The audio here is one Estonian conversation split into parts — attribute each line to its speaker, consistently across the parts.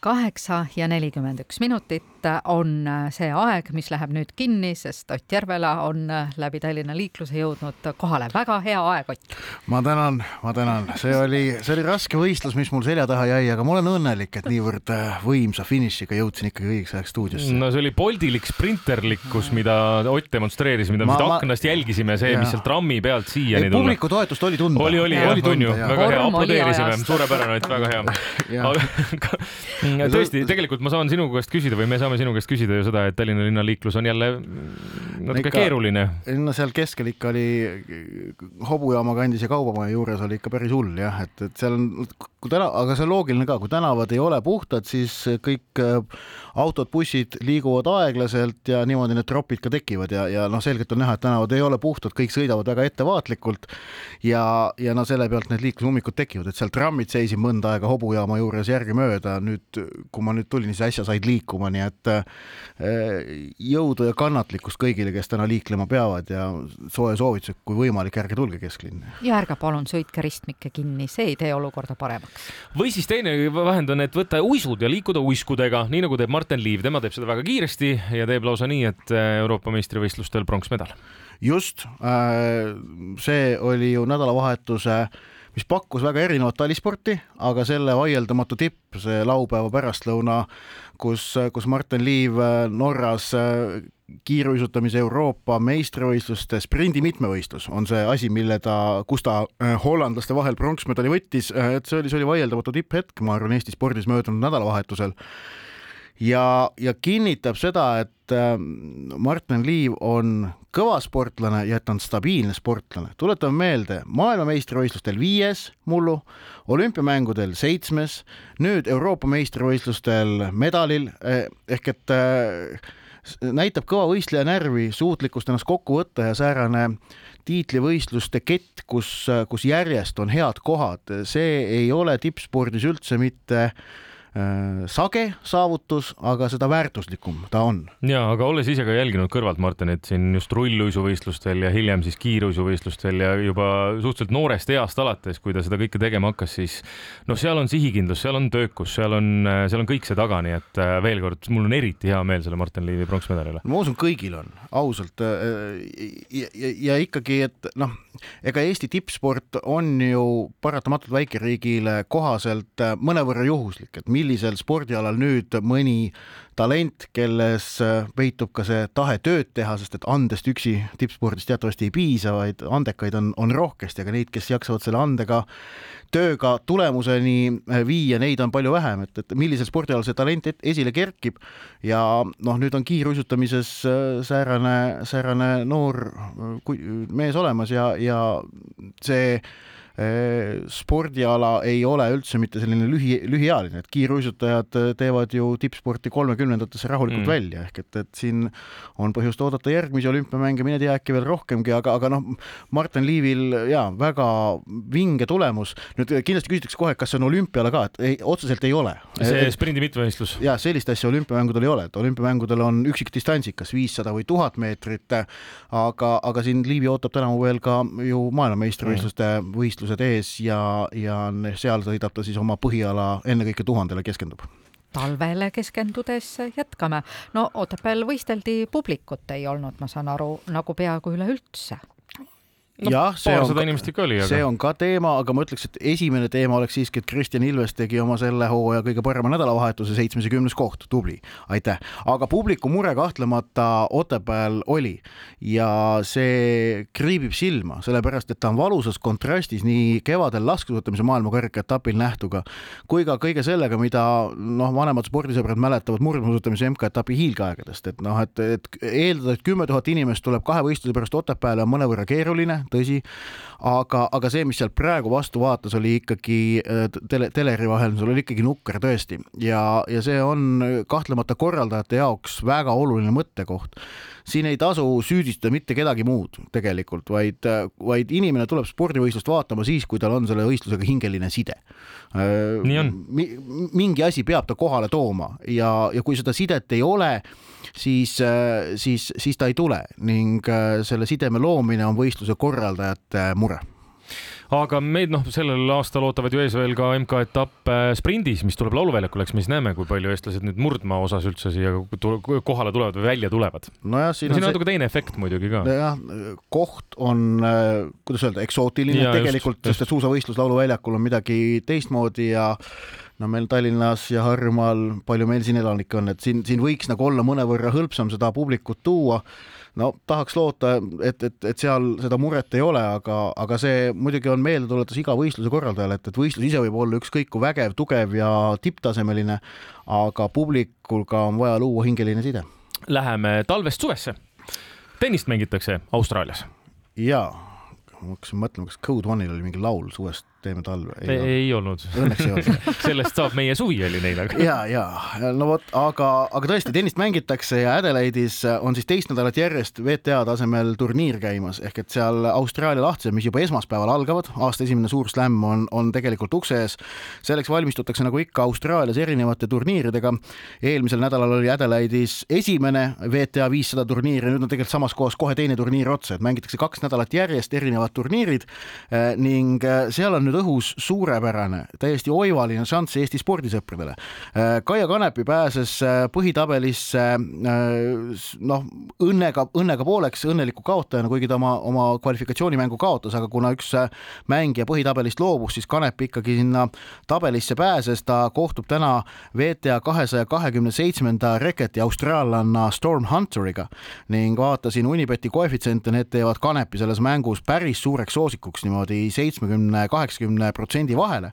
Speaker 1: kaheksa ja nelikümmend üks minutit on see aeg, mis läheb nüüd kinni, sest Ott Järvela on läbi Tallinna liikluse jõudnud kohale. väga hea aeg, Ott.
Speaker 2: ma tänan, ma tänan, see oli, see oli raske võistlus, mis mul selja taha jäi, aga ma olen õnnelik, et niivõrd äh, võimsa finišiga jõudsin ikkagi õigeks ajaks stuudiosse.
Speaker 3: no see oli poldilik sprinterlikkus, mida Ott demonstreeris, mida me siit aknast jälgisime, see, mis sealt trammi pealt siiani
Speaker 2: tulla. publiku toetust oli tunda.
Speaker 3: oli, oli jah, on ju, väga hea, aplodeerisime, suurepärane, Ott, väga hea. tõesti, tegelikult ma saan sinu käest küsida või me saame sinu käest küsida ju seda, et Tallinna linnaliiklus on jälle natuke ikka, keeruline.
Speaker 2: no seal keskel ikka oli hobujaama kandis ja Kaubamaja juures oli ikka päris hull jah, et, et seal on, kui täna, aga see on loogiline ka, kui tänavad ei ole puhtad, siis kõik äh, autod, bussid liiguvad aeglaselt ja niimoodi need tropid ka tekivad ja, ja noh, selgelt on näha, et tänavad ei ole puhtad, kõik sõidavad väga ettevaatlikult ja, ja no selle pealt need liiklusummikud tekivad, et seal trammid seisid mõnda aega hobujaama juures järgemööda, nüüd kui ma nüüd tulin, siis äsja said liikuma, nii et eh, jõudu ja kannatlikkust kõigile, kes täna liiklema peavad ja soe soovitus, et kui võimalik, ärge tulge kesklinna.
Speaker 1: ja ärge palun sõitke ristmikke kinni, see ei tee olukorda paremaks.
Speaker 3: Või siis teine vahend on, et võtta uisud ja liikuda uiskudega, nii nagu teeb Martin Liiv, tema teeb seda väga kiiresti ja teeb lausa nii, et eh, Euroopa meistrivõistlustel pronksmedal.
Speaker 2: just, äh, see oli ju nädalavahetuse mis pakkus väga erinevat talisporti, aga selle vaieldamatu tipp, see laupäeva pärastlõuna, kus, kus Martin Liiv äh, Norras äh, kiiruisutamise Euroopa meistrivõistluste sprindi mitmevõistlus on see asi, mille ta, kus ta äh, hollandlaste vahel pronksmedali võttis, et see oli, see oli vaieldamatu tipphetk, ma arvan, Eesti spordis möödunud nädalavahetusel ja, ja kinnitab seda, et ähm, Martin Liiv on kõva sportlane ja et ta on stabiilne sportlane. tuletame meelde, maailmameistrivõistlustel viies mullu, olümpiamängudel seitsmes, nüüd Euroopa meistrivõistlustel medalil eh, ehk et äh, näitab kõva võistleja närvi, suutlikkust ennast kokku võtta ja säärane tiitlivõistluste kett, kus, kus järjest on head kohad, see ei ole tippspordis üldse mitte äh, sage saavutus, aga seda väärtuslikum ta on.
Speaker 3: ja, aga olles ise ka jälginud kõrvalt Martinit siin just rulluisuvõistlustel ja hiljem siis kiiruisuvõistlustel ja juba suhteliselt noorest east alates, kui ta seda kõike tegema hakkas, siis noh, seal on sihikindlus, seal on töökus, seal on, seal on kõik see taga, nii et äh, veel kord, mul on eriti hea meel selle Martin Liivi pronksmedali üle.
Speaker 2: ma usun, kõigil on, ausalt äh, ja, ja, ja ikkagi, et noh, ega Eesti tippsport on ju paratamatult väikeriigile kohaselt mõnevõrra juhuslik, et millisel spordialal nüüd mõni talent, kelles peitub ka see tahe tööd teha, sest et andest üksi tippspordis teatavasti ei piisa, vaid andekaid on, on rohkesti, aga neid, kes jaksavad selle andega tööga tulemuseni viia, neid on palju vähem, et, et millisel spordialal see talent esile kerkib ja noh, nüüd on kiiruisutamises säärane, säärane noor mees olemas ja, ja see Äh, spordiala ei ole üldse mitte selline lühi, lühiajaline, et kiiruisutajad äh, teevad ju tippsporti kolmekümnendatesse rahulikult mm. välja, ehk et, et siin on põhjust oodata järgmisi olümpiamänge, mine tea, äkki veel rohkemgi, aga, aga noh, Martin Liivil ja väga vinge tulemus. nüüd kindlasti küsitakse kohe, kas see on olümpiale ka, et ei, otseselt ei ole.
Speaker 3: see sprindi mitmevõistlus?
Speaker 2: ja sellist asja olümpiamängudel ei ole, et olümpiamängudel on üksikdistantsid, kas viissada või tuhat meetrit, aga, aga siin Liivi ootab tänavu veel ka ju maailmameistrivõistluste mm. võistlus võistlused ees ja, ja seal sõidab ta siis oma põhiala ennekõike tuhandele keskendub
Speaker 1: talvele keskendudes jätkame. no Otepääl võisteldi, publikut ei olnud, ma saan aru, nagu peaaegu üleüldse
Speaker 3: no, jah, paarsada inimest ikka oli,
Speaker 2: aga. see on ka teema, aga ma ütleks, et esimene teema oleks siiski, et Kristjan Ilves tegi oma selle hooaja kõige parema nädalavahetuse, seitsmes ja kümnes koht, tubli, aitäh. aga publiku mure kahtlemata Otepääl oli ja see kriibib silma, sellepärast et ta on valusas kontrastis nii kevadel laskesuusatamise maailmakarika etapil nähtuga kui ka kõige sellega, mida noh, vanemad spordisõbrad mäletavad murdmaasuusatamise MK-etapi hiilgeaegadest, et noh, et, et eeldada, et kümme tuhat inimest tuleb kahe võistluse pärast Otepääle on mõnevõrra keeruline tõsi, aga, aga see, mis sealt praegu vastu vaatas, oli ikkagi äh, tele, teleri vahendusel oli ikkagi nukker tõesti ja, ja see on kahtlemata korraldajate jaoks väga oluline mõttekoht. siin ei tasu süüdistada mitte kedagi muud tegelikult, vaid, vaid inimene tuleb spordivõistlust vaatama siis, kui tal on selle võistlusega hingeline side.
Speaker 3: nii on
Speaker 2: Mi,. mingi asi peab ta kohale tooma ja, ja kui seda sidet ei ole, siis, siis, siis ta ei tule ning selle sideme loomine on võistluse korraldajate mure
Speaker 3: aga meid noh, sellel aastal ootavad ju ees veel ka MK-etapp äh, sprindis, mis tuleb lauluväljakule, eks me siis näeme, kui palju eestlased nüüd murdmaa osas üldse siia kohale tulevad või välja tulevad.
Speaker 2: nojah,
Speaker 3: siin no, on, on natuke see... teine efekt muidugi ka.
Speaker 2: jah, koht on, äh, kuidas öelda, eksootiline ja, tegelikult, sest et suusavõistlus lauluväljakul on midagi teistmoodi ja no meil Tallinnas ja Harjumaal, palju meil siin elanikke on, et siin, siin võiks nagu olla mõnevõrra hõlpsam seda publikut tuua no tahaks loota, et, et, et seal seda muret ei ole, aga, aga see muidugi on meeldetuletus iga võistluse korraldajale, et, et võistlus ise võib olla ükskõik kui vägev, tugev ja tipptasemeline, aga publikuga on vaja luua hingeline side.
Speaker 3: Läheme talvest suvesse. tennist mängitakse Austraalias.
Speaker 2: jaa, ma hakkasin mõtlema, kas Code One'il oli mingi laul suvest teeme talve.
Speaker 3: ei, ei olnud.
Speaker 2: Õnneks ei olnud
Speaker 3: sellest saab meie suvi oli neil aga.
Speaker 2: ja, ja no vot, aga, aga tõesti tennist mängitakse ja Adelaide'is on siis teist nädalat järjest WTA tasemel turniir käimas ehk et seal Austraalia lahtised, mis juba esmaspäeval algavad, aasta esimene suur slämm on, on tegelikult ukse ees. selleks valmistutakse nagu ikka Austraalias erinevate turniiridega. eelmisel nädalal oli Adelaide'is esimene WTA viissada turniir ja nüüd on tegelikult samas kohas kohe teine turniir otsa, et mängitakse kaks nädalat järjest erinevad turniirid eh, ning eh, seal on nüüd õhus suurepärane, täiesti oivaline šanss Eesti spordisõpradele. Äh, Kaia Kanepi pääses äh, põhitabelisse äh, noh, õnnega, õnnega pooleks õnneliku kaotajana, kuigi ta oma, oma kvalifikatsioonimängu kaotas, aga kuna üks mängija põhitabelist loobus, siis Kanep ikkagi sinna tabelisse pääses, ta kohtub täna WTA kahesaja kahekümne seitsmenda reketi austraallanna Storm Hunteriga ning vaatasin Unibeti koefitsiente, need teevad Kanepi selles mängus päris suureks soosikuks niimoodi seitsmekümne, kaheksa kaheksakümne protsendi vahele.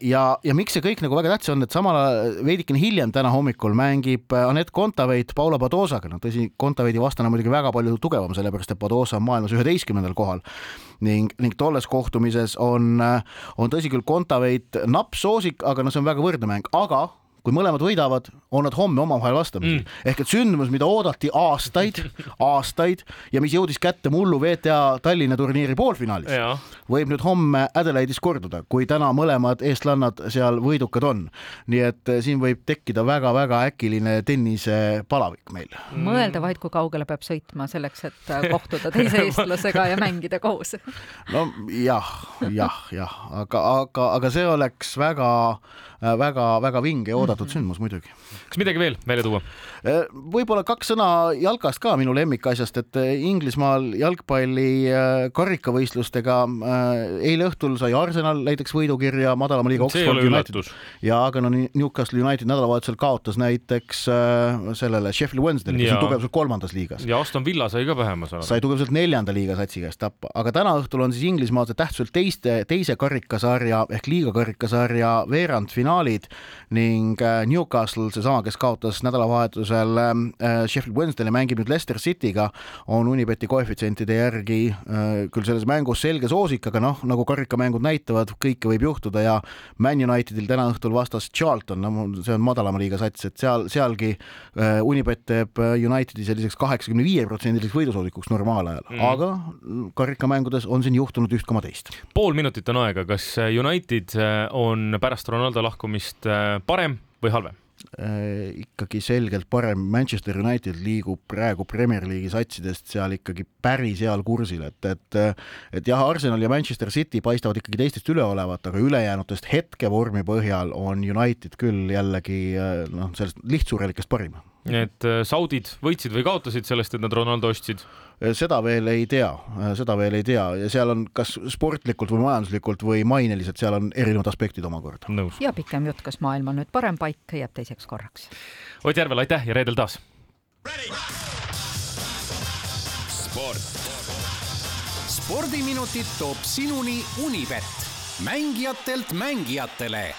Speaker 2: ja, ja miks see kõik nagu väga tähtis on, et samal ajal veidikene hiljem täna hommikul mängib Anett Kontaveit Paula Padosaga, no tõsi, Kontaveidi vastane muidugi väga palju tugevam, sellepärast et Padosa on maailmas üheteistkümnendal kohal. Ning, ning tolles kohtumises on, on tõsi küll Kontaveit napp soosik, aga no see on väga võrdne mäng, aga kui mõlemad võidavad, on nad homme omavahel vastamisi mm.. ehk et sündmus, mida oodati aastaid, aastaid ja mis jõudis kätte mullu WTA Tallinna turniiri poolfinaalis, võib nüüd homme Adelaide'is korduda, kui täna mõlemad eestlannad seal võidukad on. nii et eh, siin võib tekkida väga-väga äkiline tennisepalavik meil
Speaker 1: mm.. mõelda vaid, kui kaugele peab sõitma selleks, et eh, kohtuda teise eestlasega ja mängida koos.
Speaker 2: no jah, jah, jah, aga, aga, aga see oleks väga väga-väga vinge ja oodatud mhm. sündmus muidugi.
Speaker 3: Kas midagi veel välja tuua?
Speaker 2: Äh, võib-olla kaks sõna jalkast ka minu lemmikasjast, et äh, Inglismaal jalgpalli äh, karikavõistlustega eile õhtul sai Arsenal näiteks võidukirja madalama liiga
Speaker 3: Oxford United.
Speaker 2: ja aga no Newcastle United nädalavahetusel kaotas näiteks sellele Sheffield Wednesday'le, kes on tugevuselt kolmandas liigas.
Speaker 3: ja Aston Villa sai ka vähem, ma saan
Speaker 2: aru. sai tugevuselt neljanda liiga satsi käest tappa, aga täna õhtul on siis Inglismaal tähtsuselt teiste, teise karikasarja ehk liiga karikasarja veerandfinaalid ning Newcastle, seesama, kes kaotas nädalavahetusel äh, Sheffield Wednesday'le, mängib nüüd Leicester City'ga, on Unibeti koefitsientide järgi äh, küll selles mängus selge soosik, aga noh, nagu karikamängud näitavad, kõike võib juhtuda ja Man Unitedil täna õhtul vastas Charlton, no see on madalama liiga sats, et seal, sealgi äh, Unibet teeb Unitedi selliseks kaheksakümne viie protsendiliseks võidusoosikuks normaalajal mm., aga karikamängudes on siin juhtunud üht koma teist.
Speaker 3: pool minutit on aega, kas United on pärast Ronaldo lahkumist parem või halvem?
Speaker 2: Äh, ikkagi selgelt parem, Manchester United liigub praegu Premier League'i satsidest seal ikkagi päris heal kursil, et, et et jah, Arsenal ja Manchester City paistavad ikkagi teistest üle olevat, aga ülejäänutest hetkevormi põhjal on United küll jällegi äh, noh, sellest lihtsurelikest parim.
Speaker 3: Et äh, saudid võitsid või kaotasid sellest, et nad Ronaldo ostsid?
Speaker 2: Eh, seda veel ei tea, eh, seda veel ei tea ja seal on kas sportlikult või majanduslikult või maineliselt, seal on erinevad aspektid omakorda.
Speaker 1: ja pikem jutt, kas maailm on nüüd parem paik, jääb teiseks korraks.
Speaker 3: Ott Järvel, aitäh ja reedel taas.
Speaker 4: sport. spordiminutid toob sinuni Unibet, mängijatelt mängijatele